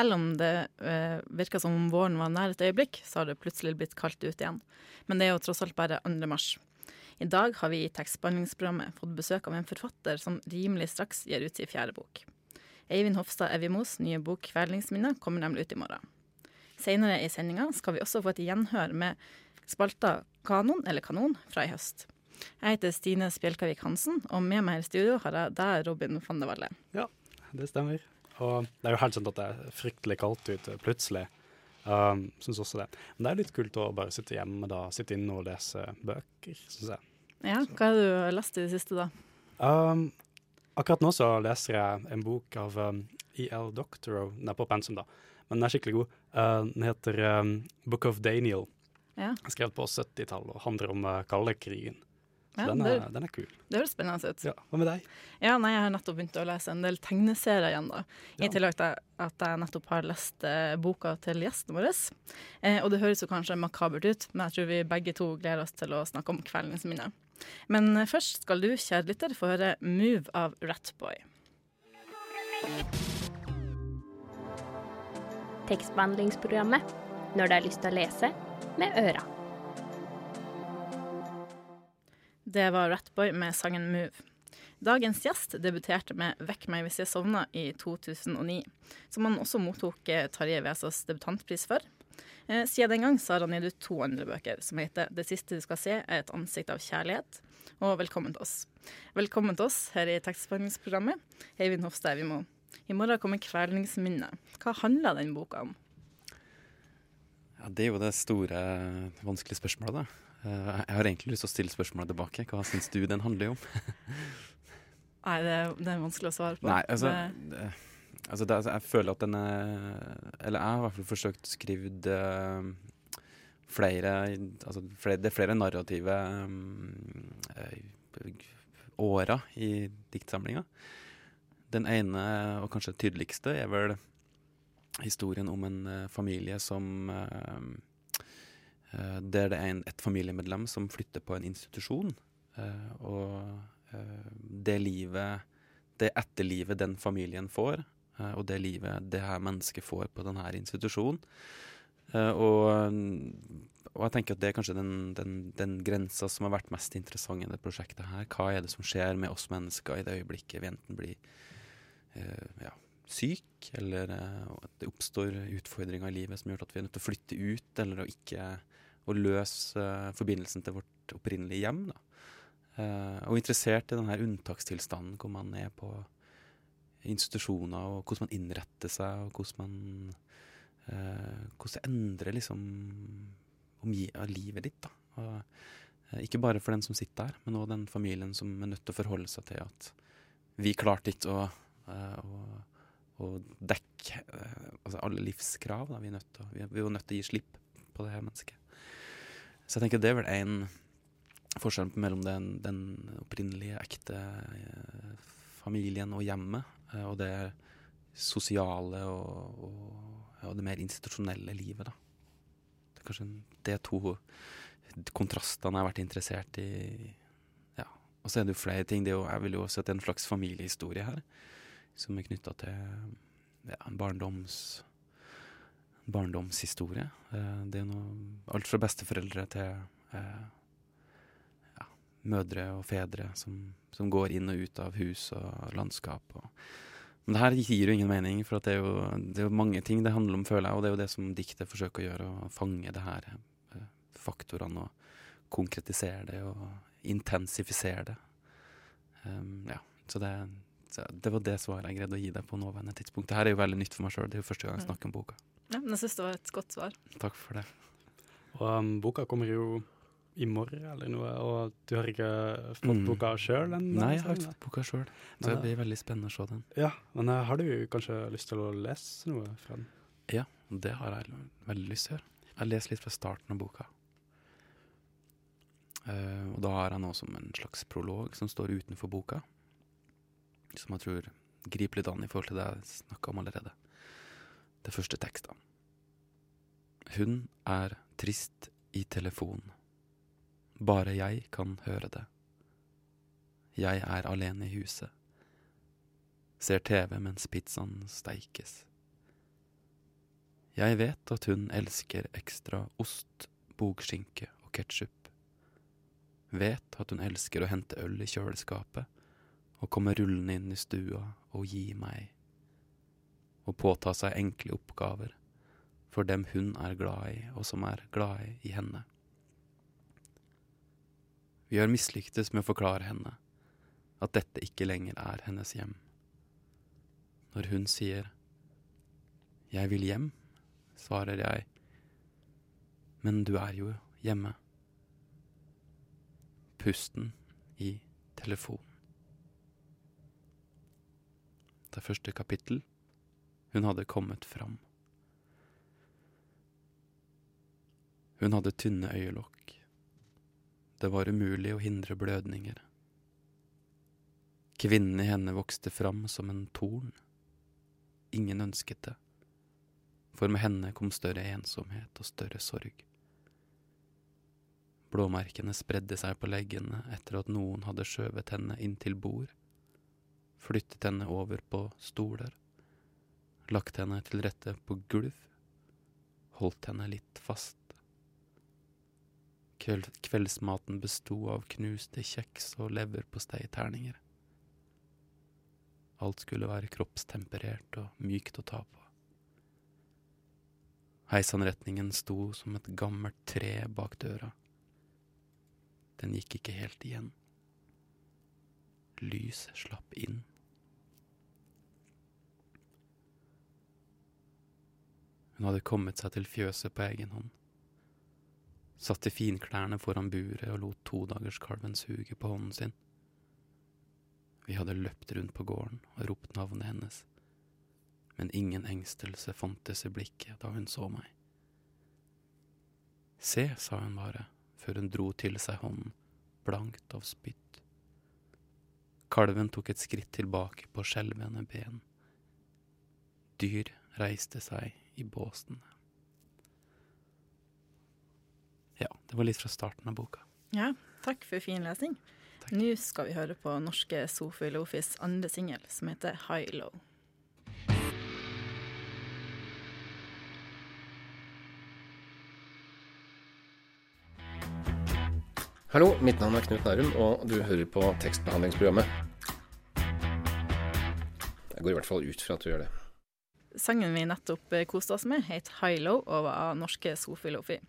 Selv om det eh, virka som om våren var nær et øyeblikk, så har det plutselig blitt kaldt ute igjen. Men det er jo tross alt bare 2. mars. I dag har vi i tekstbehandlingsprogrammet fått besøk av en forfatter som rimelig straks gir ut sin fjerde bok. Eivind Hofstad Evjemos nye bok 'Kvelningsminner' kommer nemlig ut i morgen. Senere i sendinga skal vi også få et gjenhør med spalta Kanon, eller Kanon, fra i høst. Jeg heter Stine Spjelkavik Hansen, og med meg i studio har jeg deg, Robin van de Valle. Ja, det stemmer. Og det er jo helt sant at det er fryktelig kaldt ute plutselig. Um, syns også det. Men det er litt kult å bare sitte hjemme da, sitte inne og lese bøker, syns jeg. Ja, hva har du lest i det siste, da? Um, akkurat nå så leser jeg en bok av um, E.L. Doctorow. Den er på pensum, da, men den er skikkelig god. Uh, den heter um, Book of Daniel. Ja. Skrevet på 70-tallet og handler om uh, kaldekrigen. Så Ja, den, er, det- den er kul. Det høres spennende ut. Ja, Hva med deg? Ja, nei, Jeg har nettopp begynt å lese en del tegneserier igjen. da. I Ja. tillegg til at jeg nettopp har lest eh, boka til gjesten vår. Eh, og det høres jo kanskje makabert ut, men jeg tror vi begge to gleder oss til å snakke om kveldens minne. Men eh, først skal du, kjære lytter, få høre 'Move' av Ratboy. Tekstbehandlingsprogrammet når du har lyst til å lese med øra. Det var Ratboy med sangen 'Move'. Dagens gjest debuterte med 'Vekk meg hvis jeg sovna' i 2009, som han også mottok eh, Tarjei Vesaas debutantpris for. Eh, Siden den gang har han gitt ut to andre bøker, som heter 'Det siste du skal se er et ansikt av kjærlighet', og 'Velkommen til oss'. Velkommen til oss her i tekstbehandlingsprogrammet, Eivind Hofstad Evimo. I morgen kommer 'Kvelningsminnet'. Hva handler den boka om? Ja, Det er jo det store, vanskelige spørsmålet, da. Eh, Jeg har egentlig lyst til å stille spørsmålet tilbake. Hva syns du den handler om? Nei, det er, det er vanskelig å svare på. Nei, altså, Det- altså det, Jeg føler at den er Eller jeg har i hvert fall forsøkt å skrive det flere Altså flere, det er flere narrative um, eh, åra i diktsamlinga. Den ene, og kanskje tydeligste, er vel historien om en eh, familie som eh, eh, Der det er en, et familiemedlem som flytter på en institusjon. eh, og eh, det livet Det etterlivet den familien får, eh, og det livet det her mennesket får på denne institusjonen. Eh, og, og jeg tenker at det er kanskje den, den, den grensa som har vært mest interessant i det prosjektet her. Hva er det som skjer med oss mennesker i det øyeblikket vi enten blir eh, ja, syk, eller eh, at det oppstår utfordringer i livet som gjør at vi er nødt til å flytte ut, eller å ikke å løse eh, forbindelsen til vårt opprinnelige hjem. Da. Eh, og interessert i denne unntakstilstanden hvor man er på institusjoner, og hvordan man innretter seg, og hvordan man eh, Hvordan det endrer liksom livet ditt. da. Og, ikke bare for den som sitter der, men òg den familien som er nødt til å forholde seg til at vi klarte ikke å, å, å dekke altså alle livskrav. Da. Vi, er nødt til, vi var nødt til å gi slipp på det her mennesket. Så jeg tenker det er vel en forskjell mellom den, den opprinnelige, ekte eh, familien og hjemmet, eh, og det sosiale og, og, og det mer institusjonelle livet, da. Det er kanskje er to kontrastene jeg har vært interessert i. Ja. Og så er det jo flere ting. Jo, jeg vil jo også at det er en slags familiehistorie her, som er knytta til ja, en barndoms barndomshistorie. Eh, Det er noe alt fra besteforeldre til eh, ja, mødre og fedre som, som går inn og ut av hus og landskap. Og. Men det her gir jo ingen mening, for at det, er jo, det er jo mange ting det handler om, føler jeg. Og det er jo det som diktet forsøker å gjøre, å fange det her eh, faktorene og konkretisere det og intensifisere det. Um, ja, så det, så det var det svaret jeg greide å gi deg på nåværende tidspunkt. Det her er jo veldig nytt for meg sjøl. Det er jo første gang jeg snakker om boka. Ja, men jeg syns det var et godt svar. Takk for det. Og um, boka kommer jo i morgen eller noe, og du har ikke fått Mm. boka sjøl ennå? Nei, jeg har ikke fått boka sjøl, så det blir veldig spennende å se den. Ja, men uh, har du kanskje lyst til å lese noe fra den? Ja, det har jeg veldig lyst til å gjøre. Jeg leser litt fra starten av boka. Uh, og da har jeg noe som en slags prolog som står utenfor boka. Som jeg tror griper litt an i forhold til det jeg snakka om allerede. Det første teksten. Hun er trist i telefon. Bare jeg kan høre det. Jeg er alene i huset. Ser TV mens pizzaen steikes. Jeg vet at hun elsker ekstra ost, bogskinke og ketsjup. Vet at hun elsker å hente øl i kjøleskapet og komme rullende inn i stua og gi meg. Og påta seg enkle oppgaver for dem hun er glad i, og som er glad i henne. Vi har mislyktes med å forklare henne at dette ikke lenger er hennes hjem. Når hun sier 'jeg vil hjem', svarer jeg 'men du er jo hjemme'. Pusten i telefonen. Det første kapittel. Hun hadde kommet fram. Hun hadde tynne øyelokk. Det var umulig å hindre blødninger. Kvinnen i henne vokste fram som en torn. Ingen ønsket det, for med henne kom større ensomhet og større sorg. Blåmerkene spredde seg på leggene etter at noen hadde skjøvet henne inn til bord, flyttet henne over på stoler, lagt henne til rette på gulv, holdt henne litt fast. Kveld kveldsmaten besto av knuste kjeks og leverpostei-terninger. Alt skulle være kroppstemperert og mykt å ta på. Heisanretningen sto som et gammelt tre bak døra. Den gikk ikke helt igjen. Lys slapp inn. Hun hadde kommet seg til fjøset på egen hånd. Satte finklærne foran buret og lot todagerskalven suge på hånden sin. Vi hadde løpt rundt på gården og ropt navnet hennes, men ingen engstelse fantes i blikket da hun så meg. Se, sa hun bare, før hun dro til seg hånden, blankt av spytt. Kalven tok et skritt tilbake på skjelvende ben. Dyr reiste seg i båsene. Ja, det var litt fra starten av boka. Ja, takk for fin lesing. Takk. Nå skal vi høre på norske Sofi Lofis andre singel, som heter High Low. Hallo, mitt navn er Knut Nærum, og du hører på tekstbehandlingsprogrammet. Jeg går i hvert fall ut fra at du gjør det. Sangen vi nettopp eh, koste oss med, het High Low og var av norske Sofi Lofi.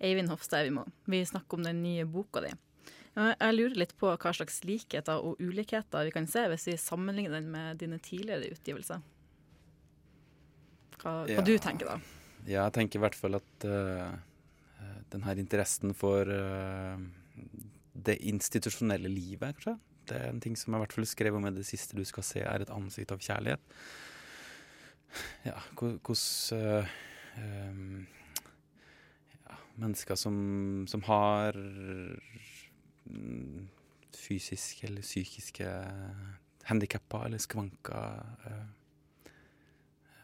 Eivind Hofstad Evimo, vi snakker om den nye boka di. Eh, Jeg lurer litt på hva slags likheter og ulikheter vi kan se hvis vi sammenligner den med dine tidligere utgivelser. Hva, hva Ja. du tenker da? Ja, jeg tenker i hvert fall at uh, denne interessen for uh, det institusjonelle livet, kanskje. Det er en ting som jeg i hvert fall skrev om i det siste du skal se, er et ansikt av kjærlighet. Ja, hvordan ja, Mennesker som, som har mm, fysiske eller psykiske handikapper eller skvanker eh,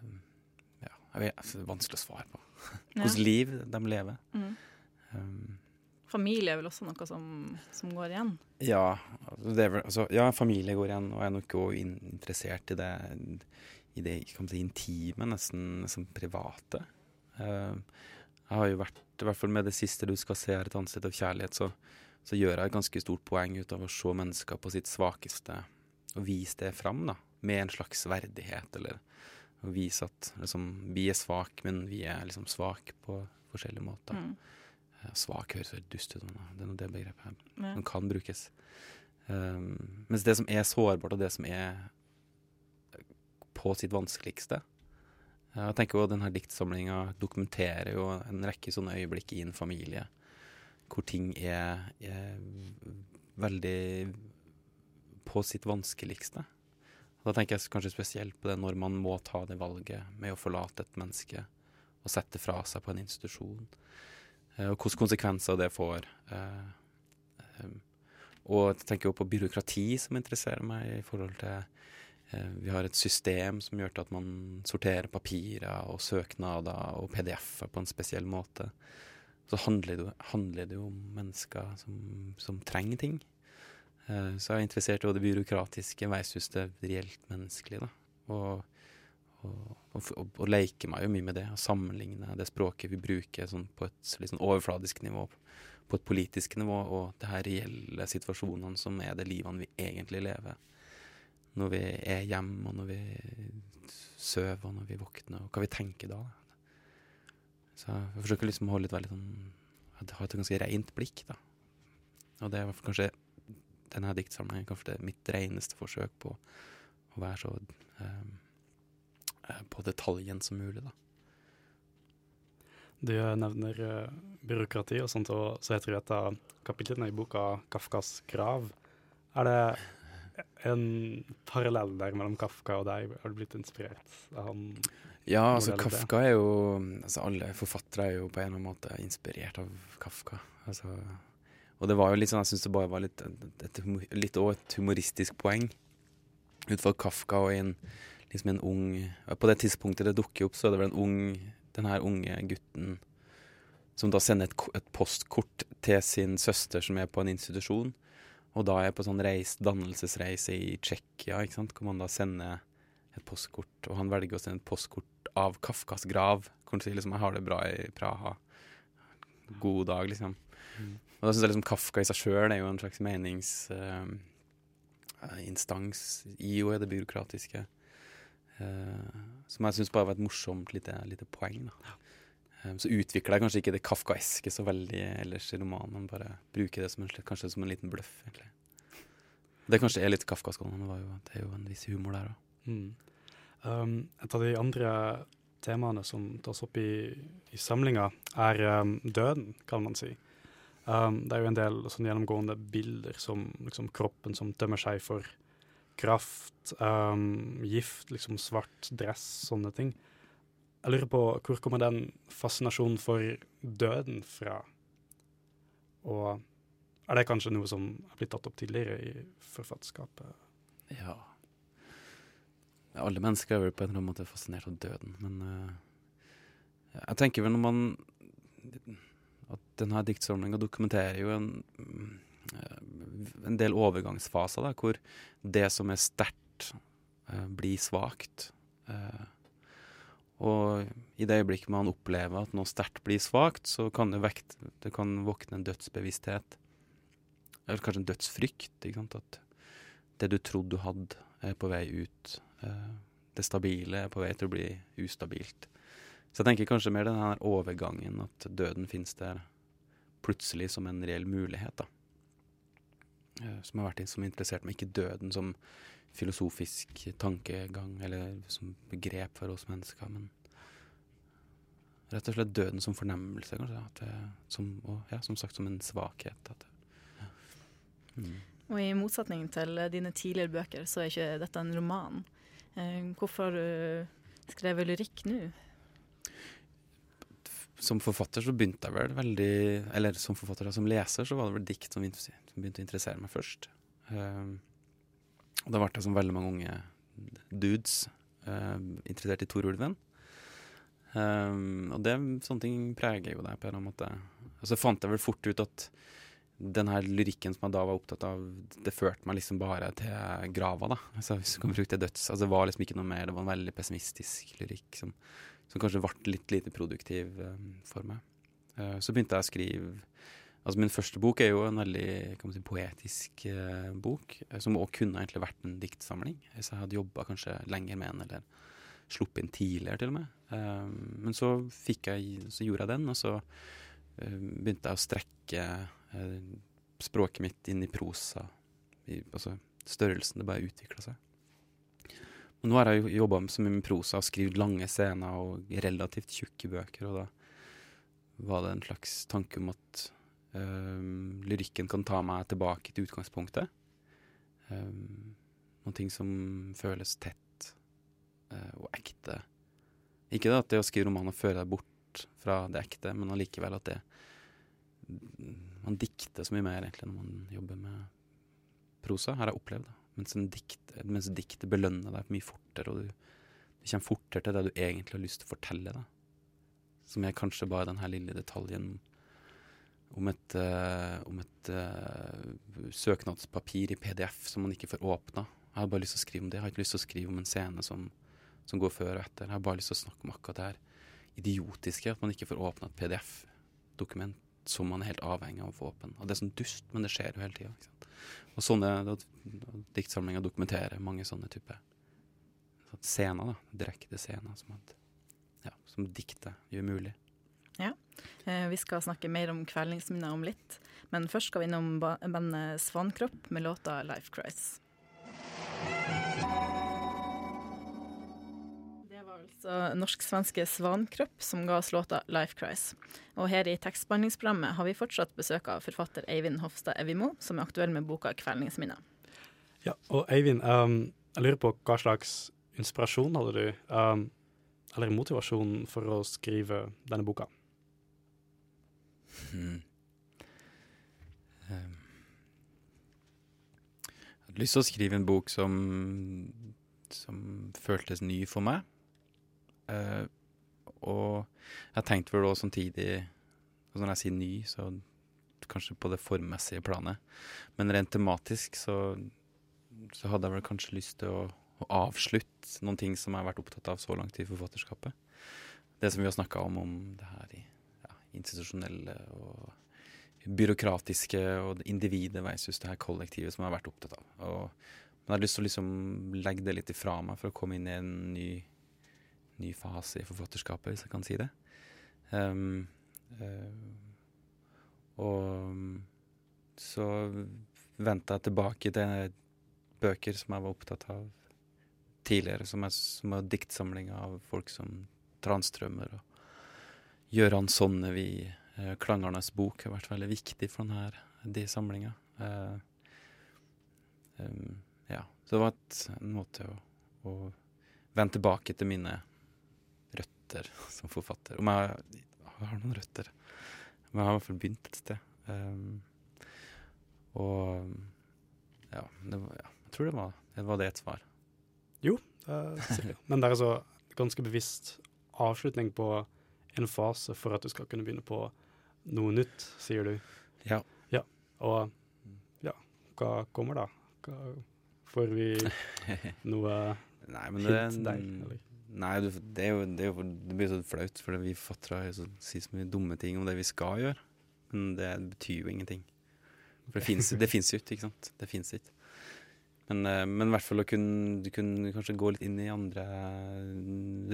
um, Ja, altså, det er vanskelig å svare på. Ja. Liv de lever. Mm. Um, Familie er vel også noe som, som går igjen? ja, altså, det vel, altså, ja, familie går igjen, og jeg er nok også interessert i det, i det si, intime, nesten, nesten private. Uh, jeg har jo vært, i hvert fall med det siste du skal se her, et ansikt av kjærlighet, så, så gjør jeg et ganske stort poeng ut av å se mennesker på sitt svakeste, og vise det fram, da, med en slags verdighet, eller å vise at liksom, vi er svak, men vi er liksom svak på forskjellige måter. Mm. Svak høres veldig dust ut, men det er nå det begrepet her Ja. Den kan brukes. Um, mens det som er sårbart, og det som er på sitt vanskeligste Jeg tenker jo denne diktsamlinga dokumenterer jo en rekke sånne øyeblikk i en familie. hvor ting er, er veldig på sitt vanskeligste. Da tenker jeg kanskje spesielt på det når man må ta det valget med å forlate et menneske og sette fra seg på en institusjon, eh, og hvilke konsekvenser det får. Eh, eh, og jeg tenker også på byråkrati, som interesserer meg i forhold til Vi har et system som gjør at man sorterer papirer og søknader og PDF-er på en spesiell måte. Så handler det, handler det jo om mennesker som, som trenger ting. Eh, så jeg er interessert i det byråkratiske versus det reelt menneskelige. Og, og, og, og leker meg jo mye med det, og sammenligne det språket vi bruker sånn på et litt sånn overfladisk nivå, på et politisk nivå, og det her reelle situasjonene som er det livene vi egentlig lever. Når vi er hjemme, og når vi sover, og når vi våkner, og hva vi tenker da. Så jeg forsøker liksom å holde litt veldig sånn Ha et ganske rent blikk, da. Og det er kanskje denne diktsamlingen kanskje det er mitt reneste forsøk på å være så um, på detaljen som mulig, da. Du nevner uh, byråkrati og sånt, og så heter det et av kapitlene i boka 'Kafkas grav'. Er det en parallell der mellom Kafka og deg? Har du blitt inspirert av han? Ja, altså Kafka er jo altså Alle forfattere er jo på en eller annen måte inspirert av Kafka. Altså og det var jo litt sånn, jeg syns det bare var litt, et, litt et humoristisk poeng. Ut fra Kafka og en, liksom en ung På det tidspunktet det dukker opp, så er det vel en ung den her unge gutten som da sender et, et, postkort til sin søster som er på en institusjon. Og da er jeg på sånn reis, dannelsesreise i Tsjekkia, ikke sant, hvor man da sender et postkort. Og han velger å sende et postkort av Kafkas grav. Hvor han sier liksom 'Jeg har det bra i Praha'. God dag, liksom. Mm. Og da syns jeg liksom Kafka i seg sjøl er jo en slags meningsinstans uh, i jo det byråkratiske. Uh, som jeg syns bare var et morsomt lite, lite poeng. da. Um, så utvikler jeg kanskje ikke det kafkaeske så veldig ellers i romanen, men bare bruker det som en, kanskje som en liten bløff, egentlig. Det kanskje er litt kafkask, men det, er jo en viss humor der òg. Mm. Um, et av de andre temaene som tas opp i, i samlinga, er um, døden, kan man si. Um, det er jo en del sånn gjennomgående bilder som liksom, kroppen som tømmer seg for kraft, gift, liksom svart dress, sånne ting. Jeg lurer på hvor kommer den fascinasjonen for døden fra? Og er det kanskje noe som er blitt tatt opp tidligere i forfatterskapet? Ja. Alle mennesker er vel på en eller annen måte fascinert av døden, men uh, jeg tenker vel når man at denne diktsamlinga dokumenterer jo en, eh, en del overgangsfaser, da, hvor det som er sterkt, uh, blir svakt. Eh, og i det øyeblikket man opplever at noe sterkt blir svakt, så kan det, vekt, det kan våkne en dødsbevissthet. Eller kanskje en dødsfrykt. At det du trodde du hadde, er på vei ut. Det stabile er på vei til å bli ustabilt. Så jeg tenker kanskje mer den her overgangen, at døden finnes der plutselig som en reell mulighet. da. Eh, som har vært som interessert meg, ikke døden som filosofisk tankegang eller som begrep for oss mennesker, men rett og slett døden som fornemmelse, kanskje. Det, som, og ja, som sagt som en svakhet. Det, ja. mm. Og i motsetning til dine tidligere bøker, så er ikke dette en roman. Eh, hvorfor har du lyrikk nå? Som forfatter så begynte jeg vel veldig Eller som forfatter, som leser, så var det vel dikt som, begynte å interessere meg først. Um, og da ble jeg som veldig mange unge dudes uh, interessert i Torulven. Um, og det, sånne ting preger jo deg på en eller annen måte. Og så fant jeg vel fort ut at den her lyrikken som jeg da var opptatt av, det førte meg liksom bare til grava, da. Altså, hvis du kan bruke det døds. Altså, det var liksom ikke noe mer, det var en veldig pessimistisk lyrikk som som kanskje ble litt lite produktiv um, for meg. Uh, så begynte jeg å skrive Altså Min første bok er jo en veldig si, poetisk uh, bok, som òg kunne egentlig vært en diktsamling. Hvis jeg hadde jobba kanskje lenger med den, eller sluppet inn tidligere, til og med. Men så, jeg, så gjorde jeg den, og så begynte jeg å strekke språket mitt inn i prosa. I, altså størrelsen. Det bare utvikla seg. Og nå har jeg jo jobba så mye med prosa og skrevet lange scener og relativt tjukke bøker, og da var det en slags tanke om at Um, lyrikken kan ta meg tilbake til utgangspunktet. Um, noen ting som føles tett uh, og ekte. Ikke det at det å skrive romaner fører deg bort fra det ekte, men allikevel at det Man dikter så mye mer egentlig når man jobber med prosa, har jeg opplevd. Mens, dikt, mens diktet belønner deg mye fortere, og du, du kommer fortere til det du egentlig har lyst til å fortelle. Da. Som er kanskje bare den her lille detaljen om et, uh, om et uh, søknadspapir i PDF som man ikke får åpna. Jeg har bare lyst til å skrive om det. Jeg har ikke lyst til å skrive om en scene som, som går før og etter. Jeg har bare lyst til å snakke om akkurat det her idiotiske, at man ikke får åpna et PDF-dokument som man er helt avhengig av å få åpen. Og det er sånn dust, men det skjer jo hele tida. Og sånne diktsamlinger dokumenterer mange sånne typer scener, da. Direkte scener som, at, ja, som diktet gjør mulig. Ja. Eh, vi skal snakke mer om kvelningsminner om litt, men først skal vi innom bandet Svankropp med låta 'Life Crisis'. Altså norsk-svenske Svankropp som ga oss låta 'Life Crisis'. Og her i tekstbehandlingsprogrammet har vi fortsatt besøk av forfatter Eivind Hofstad Evimo, som er aktuell med boka 'Kvelningsminner'. Ja, og Eivind, um, jeg lurer på hva slags inspirasjon hadde du, um, eller motivasjon for å skrive denne boka? Hmm. Um, jeg hadde lyst til å skrive en bok som, som føltes ny for meg. Uh, og jeg tenkte vel også samtidig og Når jeg sier ny, så kanskje på det formmessige planet. Men rent tematisk så, så hadde jeg vel kanskje lyst til å, å, avslutte noen ting som jeg har vært opptatt av så langt i forfatterskapet. Det som vi har snakka om, om det her i institusjonelle og byråkratiske og individet versus det her kollektivet som jeg har vært opptatt av. Og, men jeg har lyst til å liksom legge det litt ifra meg for å komme inn i en ny, ny fase i forfatterskapet, hvis jeg kan si det. Um, uh, og så vendte jeg tilbake til bøker som jeg var opptatt av tidligere, som er, som er diktsamlinger av folk som Transtrømmer og Gøran Sonnevi, Uh, Klangernes bok, har vært veldig viktig for denne, de samlinga. Uh, um, ja. Så det var et, en måte å, å, vende tilbake til mine røtter som forfatter. Om jeg, jeg har noen røtter. Men jeg har i hvert fall begynt et sted. Um, og ja, var, ja, jeg tror det var, det var det et svar. Jo, det er. Men det er altså ganske bevisst avslutning på en fase for at du skal kunne begynne på noe nytt, sier du. Ja. ja. Og ja, hva kommer da? Hva, får vi noe nei, men det, hint der? Eller? Nei, det, er jo, det, er jo, det blir så flaut, for vi forfattere sier så mye dumme ting om det vi skal gjøre. Men det betyr jo ingenting. For det fins jo ikke, ikke sant. Det fins ikke. Men, eh, men, i hvert fall å kunne, du kunne kanskje gå litt inn i andre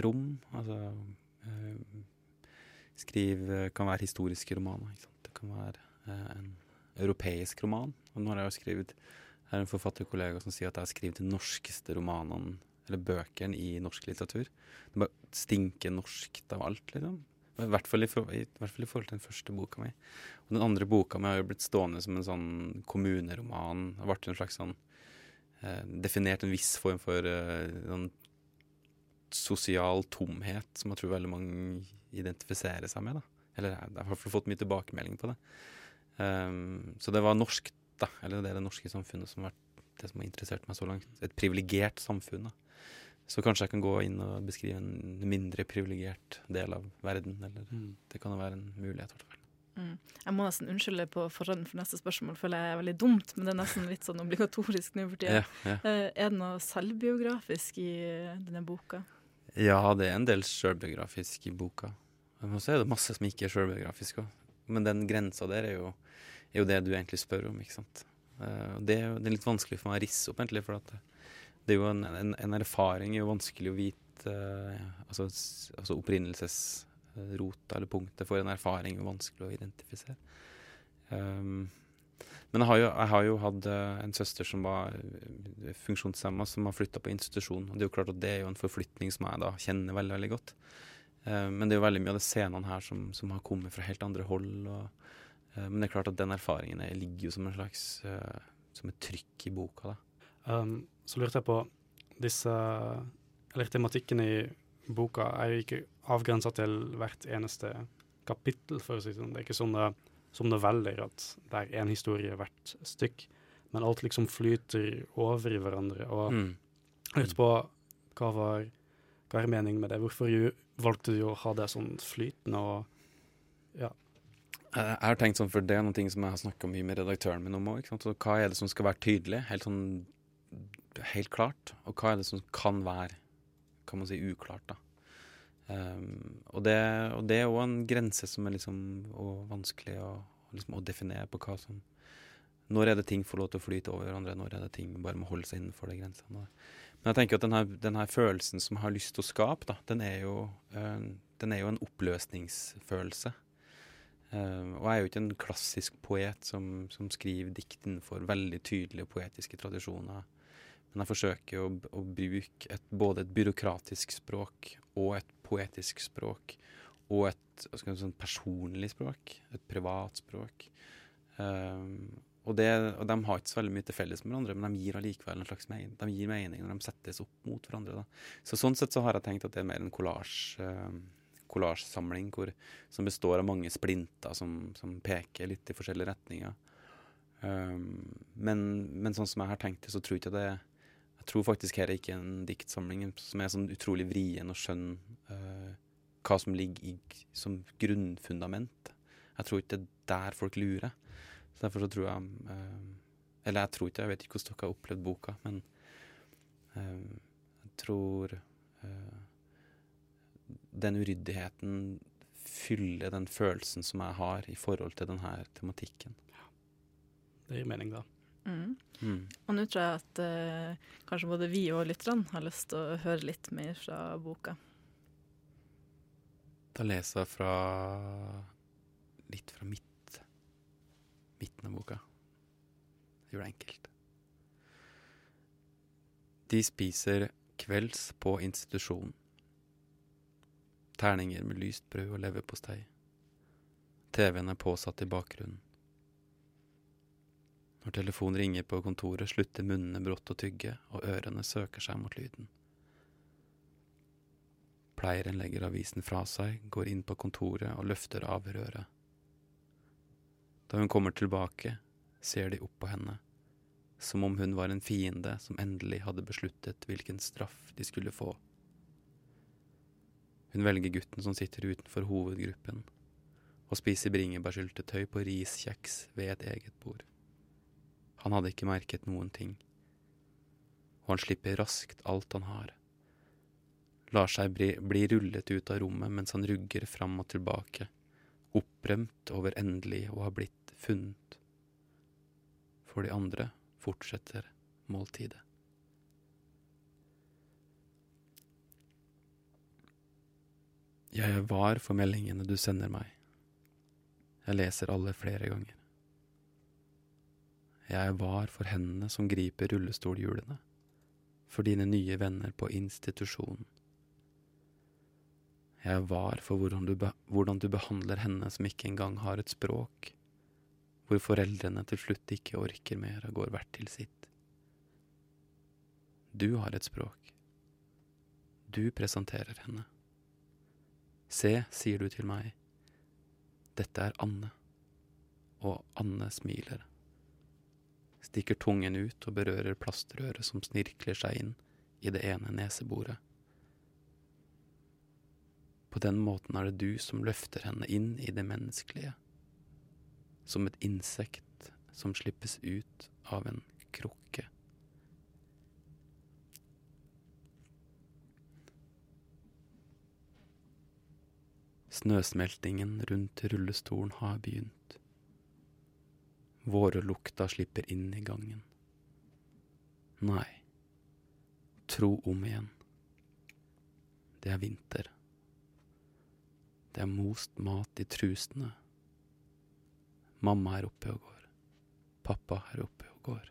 rom. Altså øh, skrive eh, kan være historiske romaner. Det kan være eh, en europeisk roman. Og nå har jeg jo skrevet Jeg har en forfatterkollega som sier at jeg har skrevet de norskeste romanene, eller bøkene, i norsk litteratur. Det bare stinker norskt av alt, liksom. I hvert, fall i, i, hvert fall i forhold til den første boka mi. Og den andre boka mi har jo blitt stående som en sånn kommuneroman. Det vært en slags sånn eh, Definert en viss form for eh, sånn sosial tomhet, som jeg tror veldig mange identifiserer seg med. da. Eller jeg har fått mye tilbakemelding på det. Um, så det var norsk, da. Eller det er det norske samfunnet som har vært det som har interessert meg så langt. Et privilegert samfunn. da. Så kanskje jeg kan gå inn og beskrive en mindre privilegert del av verden. Eller mm. det kan jo være en mulighet. hvert fall. Mm. Jeg må nesten unnskylde på forhånd for neste spørsmål, føler jeg er veldig dumt, men det er nesten litt sånn obligatorisk nå for tida. Ja, ja. Eh, er det noe selvbiografisk i denne boka? Ja, det er en del sjølbiografisk i boka. Men så er det masse som ikke er sjølbiografisk òg. Men den grensa der er jo, er jo, det du egentlig spør om, ikke sant. Uh, det, er jo, det, er litt vanskelig for meg å risse opp, egentlig. For det, det, er jo en, en, en, erfaring er jo vanskelig å vite uh, Altså, altså opprinnelsesrota eller punktet for en erfaring er vanskelig å identifisere. Um, men jeg har, jo, jeg har jo, hatt uh, en søster som var uh, funksjonshemma, som har flytta på institusjon. Og det er jo klart at det er jo en forflytning som jeg da kjenner veldig veldig godt. Uh, men det er jo veldig mye av de scenene her som, som, har kommet fra helt andre hold. og uh, men det er klart at den erfaringen er- ligger jo som en slags uh, som et trykk i boka. da. Um, så lurte jeg på disse Eller tematikken i boka er jo ikke avgrensa til hvert eneste kapittel, for å si det sånn. Det er ikke sånne som noveller at det er én historie hvert stykk, men alt liksom flyter over i hverandre. Og Mm. jeg lurte på hva var hva er meningen med det? Hvorfor jo, valgte du å ha det sånn flytende og ja? jeg har tenkt sånn, for Det er noen ting som jeg har snakka mye med redaktøren min om òg. Hva er det som skal være tydelig? Helt sånn helt klart. Og hva er det som kan være kan man si, uklart? da. Um, og, det, og det er òg en grense som er liksom vanskelig å, liksom, å definere på hva som Når er det ting får lov til å flyte over hverandre, når er det ting bare må holde seg innenfor de grensene. Men jeg tenker at denne, denne følelsen som har lyst til å skape, da, den er jo, eh, den er jo en oppløsningsfølelse. Eh, og jeg er jo ikke en klassisk poet som, som skriver dikt innenfor veldig tydelige poetiske tradisjoner. Men jeg forsøker å, å bruke et, både et byråkratisk språk og et poetisk språk. Og et si, sånn personlig språk. Et privat språk. Um, og, det, og de har ikke så veldig mye til felles med hverandre, men de gir allikevel en slags mening. De gir mening når de settes opp mot hverandre. Da. Så Sånn sett så har jeg tenkt at det er mer en. Kollasjsamling hvor- som består av mange splinter som, som peker litt i forskjellige retninger. Um, men, men sånn som jeg har tenkt det, så tror jeg ikke det Jeg tror faktisk her er ikke en diktsamling som er sånn utrolig vrien og skjønn uh, hva som ligger i som grunnfundament. Jeg tror ikke det er der folk lurer. Så derfor så tror jeg uh, Eller jeg tror ikke, jeg vet ikke hvordan dere har opplevd boka, men uh, jeg tror den uryddigheten fyller den følelsen som jeg har i forhold til denne tematikken. Det gir mening, da. Mm. Mm. Og nå tror jeg at eh, kanskje både vi og lytterne har lyst til å høre litt mer fra boka. Da leser jeg fra litt fra midt, midten av boka. Det gjør det enkelt. De spiser kvelds på institusjon. Terninger med lyst brød og leverpostei. TV-en er påsatt i bakgrunnen. Når telefonen ringer på kontoret, slutter munnene brått å tygge, og ørene søker seg mot lyden. Pleieren legger avisen fra seg, går inn på kontoret og løfter av røret. Da hun kommer tilbake, ser de opp på henne, som om hun var en fiende som endelig hadde besluttet hvilken straff de skulle få. Hun velger gutten som sitter utenfor hovedgruppen, og spiser bringebærsyltetøy på riskjeks ved et eget bord. Han hadde ikke merket noen ting, og han slipper raskt alt han har lar seg bli, bli rullet ut av rommet mens han rugger fram og tilbake, opprømt over endelig å ha blitt funnet. For de andre fortsetter måltidet. Jeg er var for meldingene du sender meg. Jeg leser alle flere ganger. Jeg er var for hendene som griper rullestolhjulene, for dine nye venner på institusjonen. Jeg er var for hvordan du, hvordan du, behandler henne som ikke engang har et språk, hvor foreldrene til slutt ikke orker mer og går hvert til sitt. Du har et språk. Du presenterer henne. Se, sier du til meg, dette er Anne. Og Anne smiler. Stikker tungen ut og berører plastrøret som snirkler seg inn i det ene neseboret. På den måten er det du som løfter henne inn i det menneskelige. Som et insekt som slippes ut av en krukke. Snøsmeltingen rundt rullestolen har begynt. Vårlukta slipper inn i gangen. Nei, tro om igjen. Det er vinter. Det er most mat i trusene. Mamma er oppe og går. Pappa er oppe og går.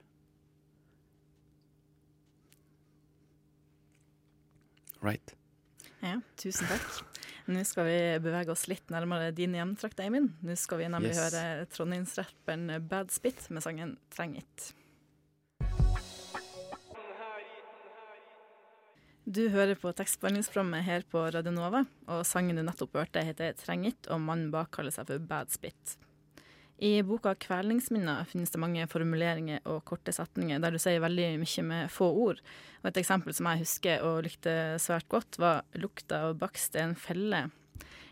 Right. Ja, tusen takk. Nå skal vi bevege oss litt nærmere din hjemtrakt, Eimin. Nå skal vi nemlig Yes. høre trondheimsrapperen Bad Spit med sangen 'Treng It'. Du hører på tekstbehandlingsprogrammet her på Radio Nova, og sangen du nettopp hørte heter 'Treng It', og mannen bak kaller seg for Bad Spit. I boka 'Kvelningsminner' finnes det mange formuleringer og korte setninger der du sier veldig mye med få ord. Og Et eksempel som jeg husker og likte svært godt, var 'lukta av bakst er en felle'.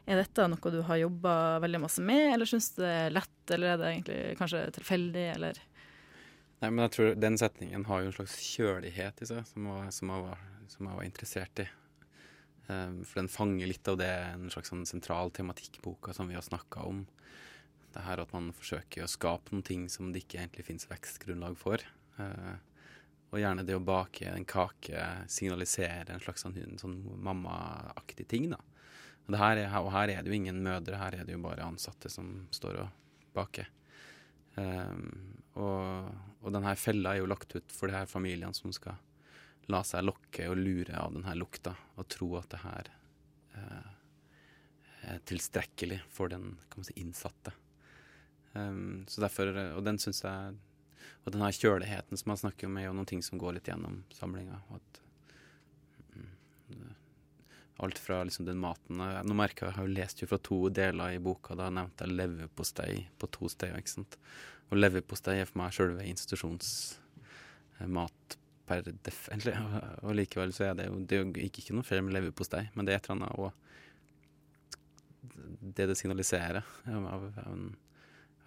Er dette noe du har jobba veldig masse med, eller syns du det er lett, eller er det egentlig kanskje tilfeldig, eller Nei, men jeg tror den setningen har jo en slags kjølighet i seg, som jeg, som jeg, var, som jeg var interessert i. Um, for den fanger litt av det, en slags sånn sentral tematikk i boka som vi har snakka om. Det her at man forsøker å skape noen ting som det ikke egentlig finnes vekstgrunnlag for. Uh, og gjerne det å bake en kake signaliserer en slags sånn, sånn mammaaktig ting, da. Og, her er, og her er det jo ingen mødre, her er det jo bare ansatte som står og baker. Um, og, og denne fella er jo lagt ut for de her familiene som skal la seg lokke og lure av denne lukta, og tro at det her eh, er tilstrekkelig for den si, innsatte. Um, så derfor, Og den syns jeg Og den her kjøligheten som man snakker om, er jo noen ting som går litt gjennom samlinga. At mm, alt fra liksom den maten Nå merker jeg, jeg har jo lest jo fra to deler i boka. Da nevnte jeg leverpostei på to steder. ikke sant? Og leverpostei er for meg sjølve institusjonsmat per def. Og- likevel så er det jo, det jo ikke, noe feil med leverpostei, men det er et eller annet og Det det signaliserer av, av en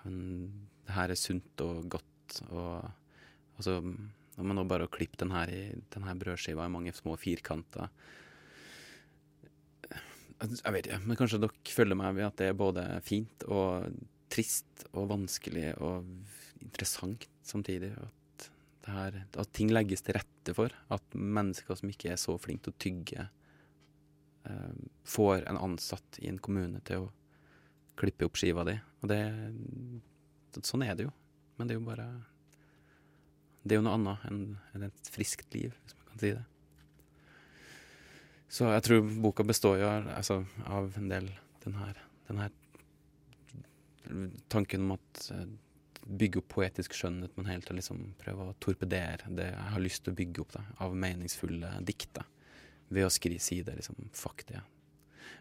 Det her er sunt og godt, og, og så om man nå bare har klippet den her, den her brødskiva i mange små firkanter Jeg vet ikke, men kanskje dere følger meg ved at det er både fint og trist og vanskelig og interessant samtidig. At, her, at ting legges til rette for. At mennesker som ikke er så flinke til å tygge, eh, får en ansatt i en kommune til å klippe opp skiva di. Og det Sånn er det jo. Men det er jo bare Det er jo noe annet enn et friskt liv, hvis man kan si det. Så jeg tror boka består jo altså, av en del den her, den her tanken om at eh, bygge opp poetisk skjønnhet, men helt til liksom prøve å torpedere det jeg har lyst til å bygge opp da, av meningsfulle dikt. Ved å skri, si det liksom fuck.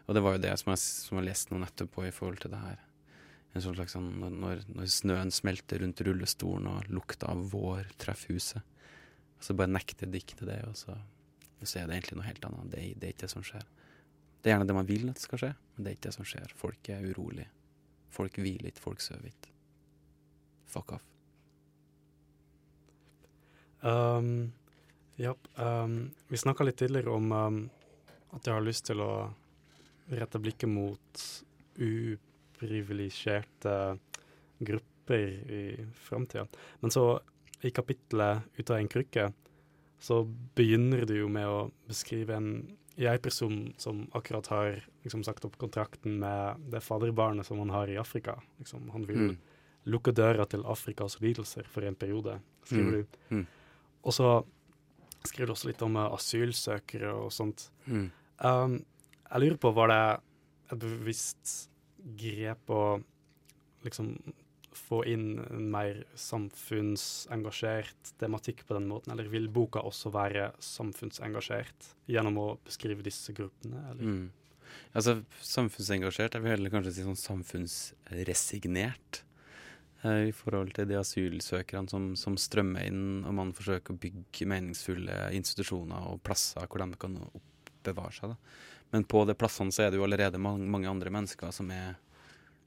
Og det var jo det som jeg, som jeg leste nå nettopp i forhold til det her. En sånn slags sånn når, når snøen smelter rundt rullestolen og lukta av vår treffer huset. Og så bare nekter diktet det, og så, så er det egentlig noe helt annet. Det, det er ikke det som skjer. Det er gjerne det man vil at skal skje, men det er ikke det som skjer. Folk er urolig. Folk hviler ikke, folk sover ikke. Fuck off. Um, ja, um, vi snakka litt tidligere om um, at jeg har lyst til å rette blikket mot upriviliserte grupper i framtida. Men så, i kapittelet 'Ut av en krykke', så begynner du jo med å beskrive en jeg-person som akkurat har liksom, sagt opp kontrakten med det faderbarnet som han har i Afrika. Liksom, han vil Mm. lukke døra til Afrikas lidelser for en periode, skriver Mm. du. Mm. Og så skriver du også litt om asylsøkere og sånt. Mm. Um, jeg lurer på, var det et bevisst grep å liksom få inn en mer samfunnsengasjert tematikk på den måten, eller vil boka også være samfunnsengasjert gjennom å beskrive disse gruppene, eller? Mm. Altså, samfunnsengasjert, jeg vil heller kanskje si sånn samfunnsresignert. eh, I forhold til de asylsøkerne som, som strømmer inn, og man forsøker å bygge meningsfulle institusjoner og plasser hvor de kan oppbevare seg. Da. Men på de plassene så er det jo allerede mange, mange andre mennesker som er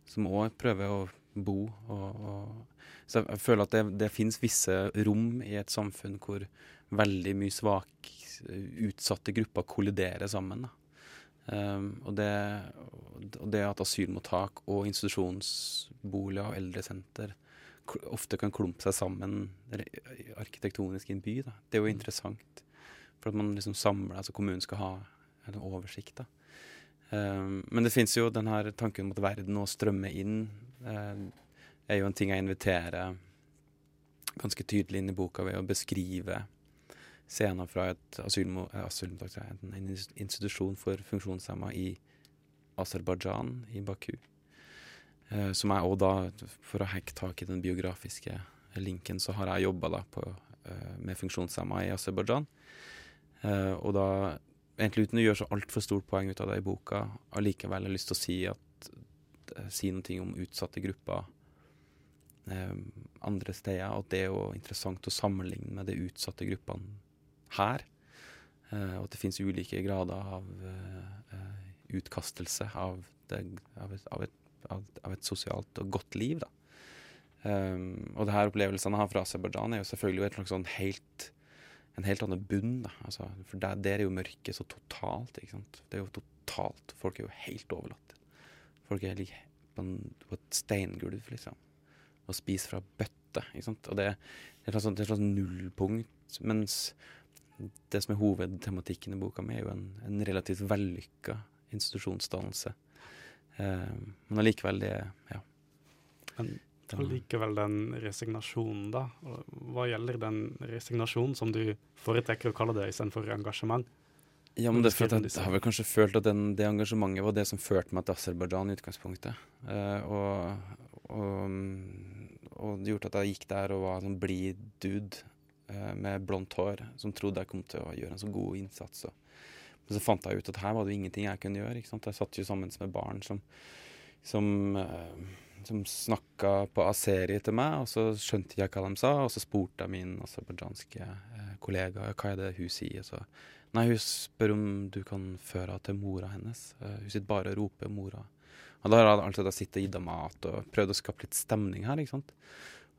som òg prøver å bo. Og, og, så jeg, føler at det, det finnes visse rom i et samfunn hvor veldig mye svak, utsatte grupper kolliderer sammen. Um, og, det, og det at asylmottak og institusjonsboliger og eldresenter ofte kan klumpe seg sammen arkitektonisk i en by, da. det er jo interessant. For at man liksom samler, altså kommunen skal ha en oversikt. da. Um, men det fins jo den her tanken om at verden og strømme inn, eh, er jo en ting jeg inviterer ganske tydelig inn i boka ved å beskrive scener fra et asylmo- eh, asylmottak, en institusjon for funksjonshemma i Aserbajdsjan, i Baku. Eh, som jeg òg da, for å hacke tak i den biografiske linken, så har jeg jobba eh, med funksjonshemma i Aserbajdsjan. Og da, egentlig uten å gjøre så altfor stort poeng ut av det i boka, allikevel har lyst til å si, at, eh, si noe om utsatte grupper eh, andre steder. At det er jo interessant å sammenligne med de utsatte gruppene her. Eh, og at det finnes ulike grader av utkastelse av, det, av, et, av, et, av, et, sosialt og godt liv. da. Og det her opplevelsene jeg har fra Aserbajdsjan, er jo selvfølgelig et sånn helt, en helt annen bunn. Da. Altså, for der, der, er jo mørket så totalt. ikke sant? Det er jo totalt. Folk er jo helt overlatt. Folk er på, en, på et steingulv, liksom. Og spiser fra bøtte. ikke sant? Og det, det er et slags, slags nullpunkt. Mens det som er hovedtematikken i boka mi, er jo en, en relativt vellykka institusjonsdannelse. Eh, men allikevel, det Ja. Allikevel den resignasjonen, da. Hva gjelder den resignasjonen som du foretrekker å kalle det istedenfor engasjement? Ja, men det er for at jeg, har vel kanskje følt at den, det engasjementet var det som førte meg til Aserbajdsjan i utgangspunktet. Eh, og, og, og, det gjorde at jeg gikk der og var en sånn blid dude eh, med blondt hår som trodde jeg kom til å gjøre en så god innsats. Og, men så fant jeg ut at her var det ingenting jeg kunne gjøre. ikke sant? Jeg satt jo sammen med barn som, som uh, som snakka på aseri til meg, og så skjønte jeg hva de sa. Og så spurte jeg min aserbajdsjanske eh, kollega hva er det hun sier. Så, nei, hun spør om du kan føre henne til mora hennes. Uh, hun sitter bare og roper 'mora'. Og da har jeg altså sittet og gitt henne mat og prøvd å skape litt stemning her. ikke sant?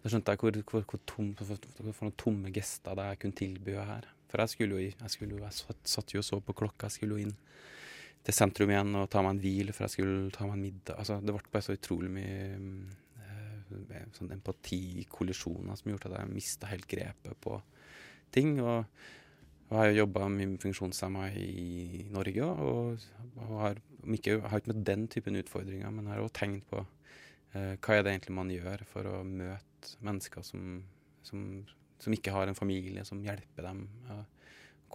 Da skjønte jeg hvor, hvor, hvor, tom, noen tomme gester det jeg kunne tilby her. For jeg skulle jo, jeg, jeg satt jo og så på klokka, jeg skulle jo inn til sentrum igjen og ta meg en hvil, for jeg skulle ta meg en middag. Altså, det ble bare så utrolig mye eh, sånn empatikollisjoner som gjorde at jeg mista helt grepet på ting. Og, og jeg har jo jobba med funksjonshemma i Norge og, og har, ikke, har ikke møtt den typen utfordringer, men har òg tenkt på eh, hva er det egentlig man gjør for å møte mennesker som, som, som ikke har en familie som hjelper dem.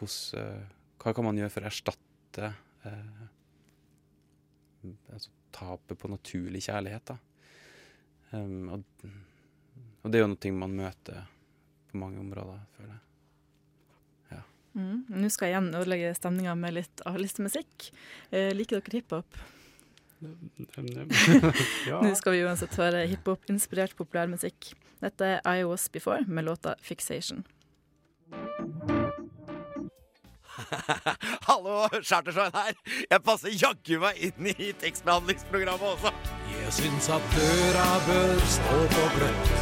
Hos, eh, hva kan man gjøre for å erstatte eh, altså, tapet på naturlig kjærlighet. da. Um, og, og, det er jo noe man møter på mange områder, føler jeg. Ja. Mm. Nå skal jeg igjen ødelegge stemninga med litt A-listemusikk. Eh, liker dere hiphop? ja. Nå skal vi uansett høre hiphop-inspirert populærmusikk. Dette er I Was Before med låta 'Fixation'. Hallo, Chartersveien her. Jeg passer jaggu meg inn i tekstbehandlingsprogrammet også. Jeg syns at døra bør stå på gløtt.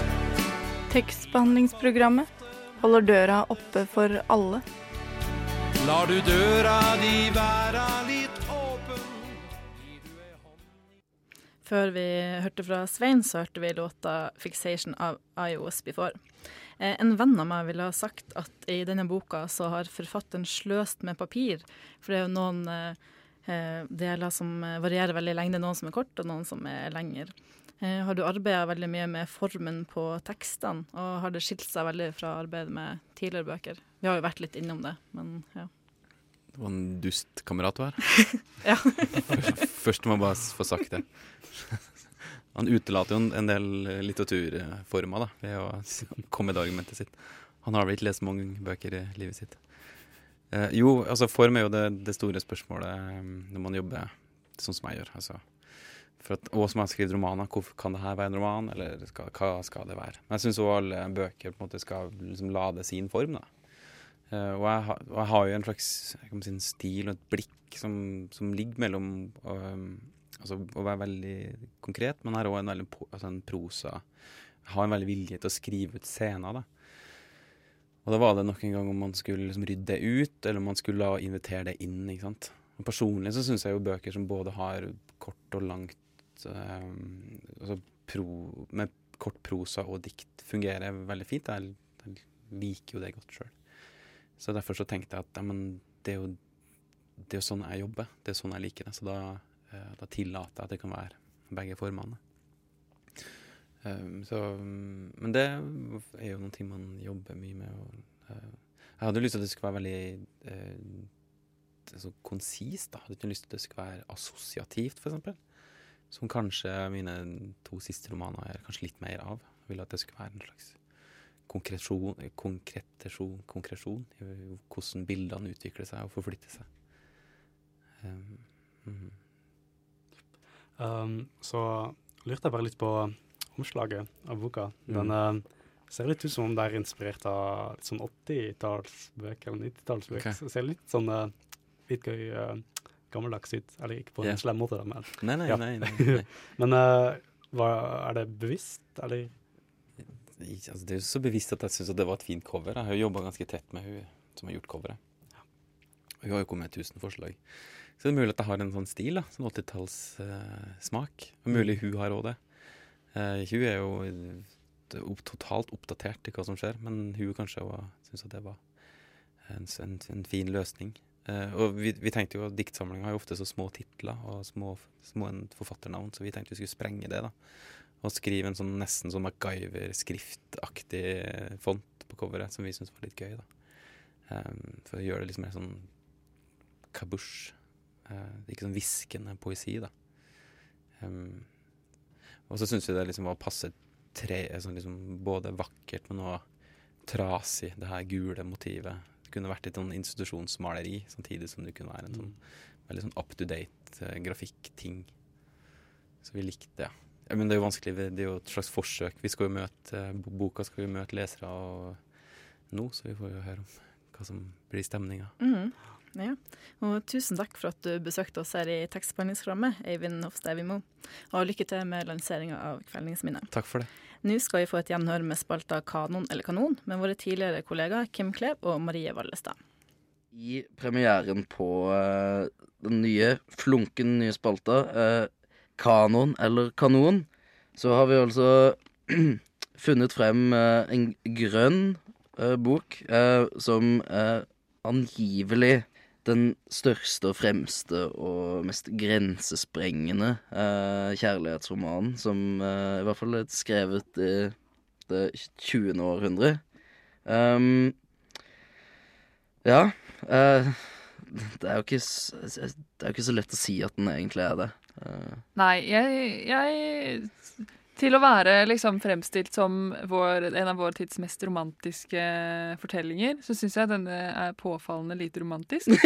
Tekstbehandlingsprogrammet holder døra oppe for alle. Lar du døra di være litt åpen Før vi hørte fra Svein, så hørte vi låta 'Fixation' av IOS Before. Eh, en venn av meg ville ha sagt at i denne boka så har forfatteren sløst med papir. For det er jo noen eh, eh deler som varierer veldig i lengde, noen som er kort og noen som er lengre. Eh, har du arbeida veldig mye med formen på tekstene, og har det skilt seg veldig fra arbeidet med tidligere bøker? Vi har jo vært litt innom det, men ja. Det var en dust kamerat du er. ja. først, først må jeg bare få sagt det. Han utelater jo en del litteraturformer da, ved å komme med det argumentet sitt. Han har vel ikke lest mange bøker i livet sitt. Eh, jo, altså form er jo det, det, store spørsmålet um, når man jobber sånn som jeg gjør. Altså, for at, og som jeg har skrevet romaner, hvorfor kan det her være en roman, eller skal, hva skal det være? Men jeg syns òg alle bøker på en måte skal liksom lade sin form. da. Uh, og, jeg, og, jeg, har jo en slags si, en stil og et blikk som, som ligger mellom altså, å være veldig konkret, men har òg en veldig altså en prosa Har en veldig vilje til å skrive ut scener. da. Og da var det nok en gang om man skulle liksom rydde det ut, eller om man skulle invitere det inn. ikke sant? Og Personlig så syns jeg jo bøker som både har kort og langt um, altså pro, Med kort prosa og dikt fungerer veldig fint. Jeg, jeg liker jo det godt sjøl. Så derfor så tenkte jeg at ja, men det er jo det er jo sånn jeg jobber. Det er sånn jeg liker det. Så da da tillater jeg at det kan være begge formene. Um, så, men det er jo noen ting man jobber mye med. Og, uh, jeg hadde lyst til at det skulle være veldig uh, så konsist. da. Jeg Hadde ikke lyst til at det skulle være assosiativt, f.eks. Som kanskje mine to siste romaner er kanskje litt mer av. Jeg ville at det skulle være en slags konkretisjon, konkretisjon, konkretisjon i hvordan bildene utvikler seg og forflytter seg. Um, mhm. Um, så lurte jeg bare litt på omslaget av boka. Mm. Den eh, ser litt ut som om det er inspirert av litt sånn 80-tallsbøker eller 90-tallsbøker. Okay. Ser litt sånn uh, litt gøy uh, gammeldags ut. Eller ikke på yeah. en slem måte, men Nei, nei, Ja. nei. nei, nei. Men uh, hva, er det bevisst, eller? Altså, det er jo så bevisst at jeg syns det var et fint cover. Jeg har jo jobba ganske tett med hun som har gjort coveret. Og hun har jo kommet med 1000 forslag. Så det er mulig at jeg har en sånn stil, da. Sånn 80-tallssmak. og mulig hun har òg det. Uh, hun er jo eh, totalt oppdatert i hva som skjer, men hun kanskje syns at det var en, en, en fin løsning. Uh, og vi, vi tenkte jo at diktsamlinga har jo ofte så små titler og små, små forfatternavn, så vi tenkte vi skulle sprenge det, da. Og skrive en sånn nesten sånn MacGyver-skriftaktig font på coveret, som vi syntes var litt gøy, da. Um, for å gjøre det litt mer sånn kabusj. Uh, ikke sånn hviskende poesi, da. Um, og så syns vi det liksom var passe tre, sånn liksom både vakkert, men òg trasig, det her gule motivet. Det kunne vært et sånn institusjonsmaleri, samtidig som det kunne være en sånn veldig sånn up to date uh, grafikkting. Så vi likte det. Ja, men det er jo vanskelig, det er jo et slags forsøk. Vi skal jo møte eh, bo- boka skal jo møte lesere og nå, så vi får jo høre om hva som blir stemninga. Mhm. Ja. Og tusen takk for at du besøkte oss her i tekstbehandlingsprogrammet, Eivind Hofstad Evimo. Og lykke til med lanseringa av Kveldingsminnet. Takk for det. Nå skal vi få et gjenhør med spalta Kanon eller kanon med våre tidligere kollegaer Kim Klev og Marie Vallestad. I premieren på uh, den nye, flunken nye spalta, uh, Kanon eller kanon, så har vi altså funnet frem uh, en grønn bok eh, som angivelig den største og fremste og mest grensesprengende eh, kjærlighetsromanen som eh, i hvert fall er skrevet i det 20. århundre. Um, ja. eh, det er ikke Det er jo ikke så lett å si at den egentlig er det. Eh, Nei, jeg, jeg Til å være liksom fremstilt som vår, en av vår tids mest romantiske fortellinger, så syns jeg denne er påfallende lite romantisk.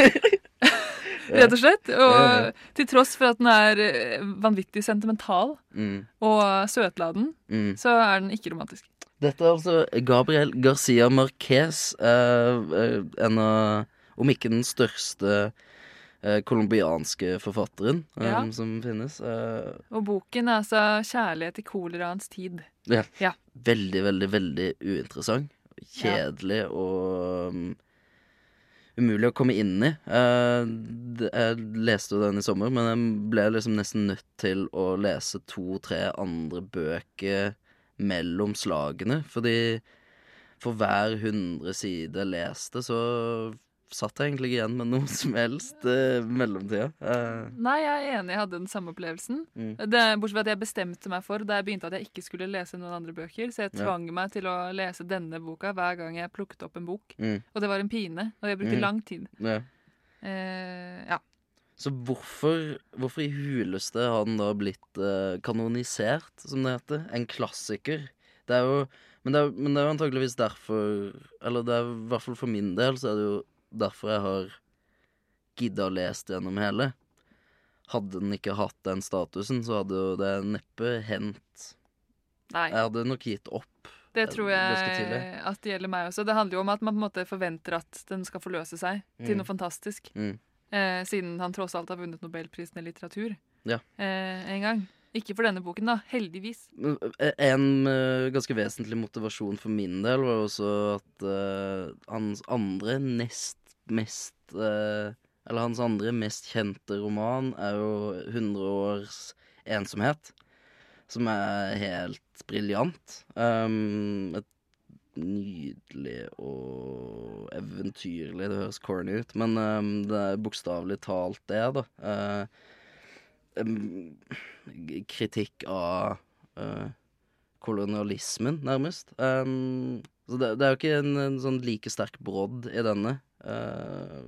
Rett og slett. Og til tross for at den er eh, vanvittig sentimental Mm. og søtladen, Mm. så er den ikke romantisk. Dette er altså Gabriel Garcia Marquez, eh, eh, en av Om ikke den største eh, colombianske forfatteren eh, Ja. som finnes. Eh, Og boken er altså 'Kjærlighet i koleraens tid'. ja. Ja. Veldig, veldig, veldig uinteressant. Kjedelig og um, umulig å komme inn i. Eh, jeg leste jo den i sommer, men jeg ble liksom nesten nødt til å lese to-tre andre bøker mellom slagene. Fordi for hver hundre side leste, så satt jeg egentlig igjen med noe som helst uh, mellomtida. Uh. Nei, jeg er enig, jeg hadde den samme opplevelsen. Mm. Det, bortsett fra at jeg bestemte meg for da jeg begynte at jeg ikke skulle lese noen andre bøker, så jeg Ja. tvang meg til å lese denne boka hver gang jeg plukket opp en bok. Mm. Og det var en pine, og jeg brukte Mm. lang tid. ja. Uh, ja. Så hvorfor, hvorfor i huleste har den da blitt kanonisert, som det heter? En klassiker. Det er jo men det er, men det er jo antageligvis derfor Eller det er i hvert fall for min del så er det jo derfor jeg har gidda å lese gjennom hele. Hadde den ikke hatt den statusen, så hadde jo det neppe hendt. Nei. Jeg hadde nok gitt opp. Det tror jeg at det gjelder meg også. Det handler jo om at man på en måte forventer at den skal forløse seg til Mm. noe fantastisk. Mm. Eh, siden han tross alt har vunnet Nobelprisen i litteratur Ja. eh, en gang. Ikke for denne boken, da. Heldigvis. Eh, En uh, ganske vesentlig motivasjon for min del var også at uh, hans andre nest mest eh, Eller hans andre mest kjente roman er jo 100 års ensomhet. Som er helt briljant. Um, et nydelig og eventyrlig Det høres corny ut, men um, det er bokstavelig talt det, da. Uh, um, kritikk av uh, kolonialismen, nærmest. Um, så det, det er jo ikke en, en sånn like sterk brodd i denne. Eh,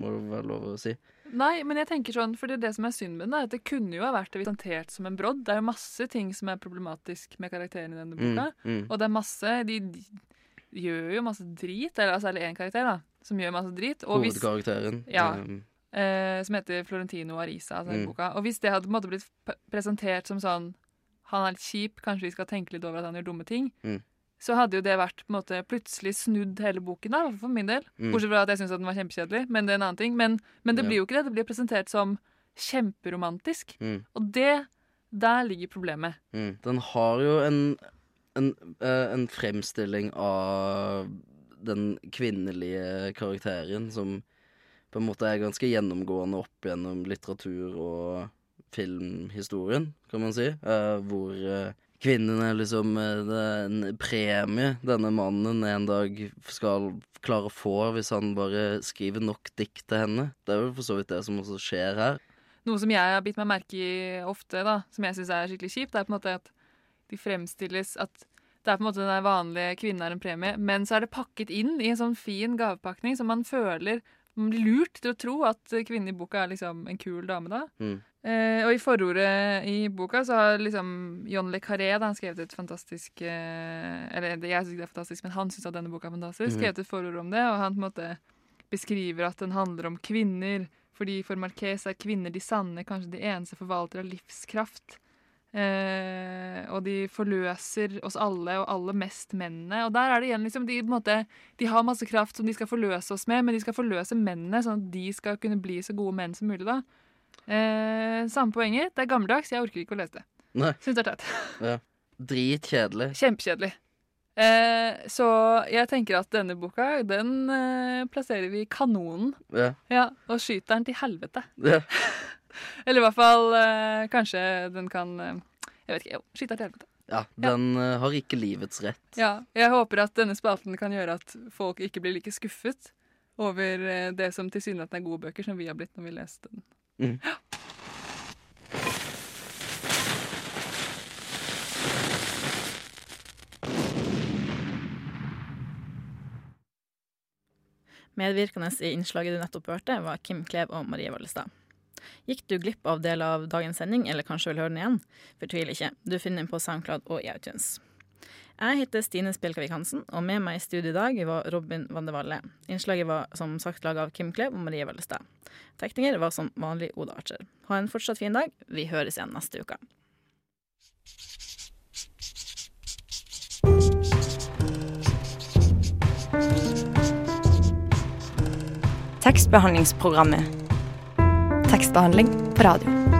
må det være lov å si. Nei, men jeg tenker sånn, for det, er det som er synd med den, er at det kunne jo ha vært presentert som en brodd. Det er jo masse ting som er problematisk med karakteren i denne boka. Mm, mm. Og det er masse De, gjør jo masse drit, eller altså, særlig én karakter, da, som gjør masse drit. Hvis- Hovedkarakteren. Ja. um, eh, som heter Florentino Arisa, altså den Mm. boka. Og hvis det hadde på en måte blitt presentert som sånn Han er litt kjip, kanskje vi skal tenke litt over at han gjør dumme ting. Mm. Så hadde jo det vært på en måte plutselig snudd hele boken, da, for min del. Mm. Bortsett fra at jeg syns den var kjempekjedelig, men det er en annen ting. Men, men det Ja. blir jo ikke det. Det blir presentert som kjemperomantisk. Mm. Og det Der ligger problemet. Mm. Den har jo en, en, eh, en fremstilling av den kvinnelige karakteren som på en måte er ganske gjennomgående opp gjennom litteratur og filmhistorien, kan man si. Eh, hvor kvinnen er liksom eh, en premie denne mannen en dag skal klare å få hvis han bare skriver nok dikt til henne. Det er jo for så vidt det som også skjer her. Noe som jeg har bitt meg merke i ofte, da, som jeg syns er skikkelig kjipt, er på en måte at de fremstilles at det er på en måte den vanlige kvinnen er en premie, men så er det pakket inn i en sånn fin gavepakning som man føler Man blir lurt til å tro at kvinnen i boka er liksom en kul dame, da. Mm. Eh, og i forordet i boka så har liksom John Le Carré da, han skrevet et fantastisk uh, Eller jeg syns det er fantastisk, men han syns at denne boka er fantastisk. Mm. Skrevet et forord om det, og han på en måte beskriver at den handler om kvinner. Fordi for Marquez er kvinner de sanne, kanskje de eneste forvaltere av livskraft. Uh, og de forløser oss alle, og aller mest mennene. Og der er det igjen liksom, de, måte, de har masse kraft som de skal forløse oss med, men de skal forløse mennene, sånn at de skal kunne bli så gode menn som mulig. da. Eh, samme poenget. Det er gammeldags. Jeg orker ikke å lese det. Nei. Syns det er teit. Ja. Dritkjedelig. Kjempekjedelig. Eh, så jeg tenker at denne boka, den eh, plasserer vi i kanonen. Ja. Ja, og skyter den til helvete. Ja. Eller i hvert fall eh, kanskje den kan eh, Jeg vet ikke. Jo, skyter den til helvete. Ja, den ja. har ikke livets rett. Ja, jeg håper at denne spalten kan gjøre at folk ikke blir like skuffet over eh, det som tilsynelatende er gode bøker, som vi har blitt når vi leste den. Mm. Medvirkende i innslaget du nettopp hørte, var Kim Klev og Marie Vallestad. Gikk du glipp av deler av dagens sending, eller kanskje vil høre den igjen? Fortvil ikke, du finner den på SoundCloud og i iTunes. Jeg heter Stine Spjelkavik Hansen, og med meg i studio i dag var Robin Vandevalle. Innslaget var som sagt laga av Kim Klev og Marie Vellestad. Tekninger var som vanlig Oda Archer. Ha en fortsatt fin dag. Vi høres igjen neste uke. Tekstbehandlingsprogrammet. Tekstbehandling på radio.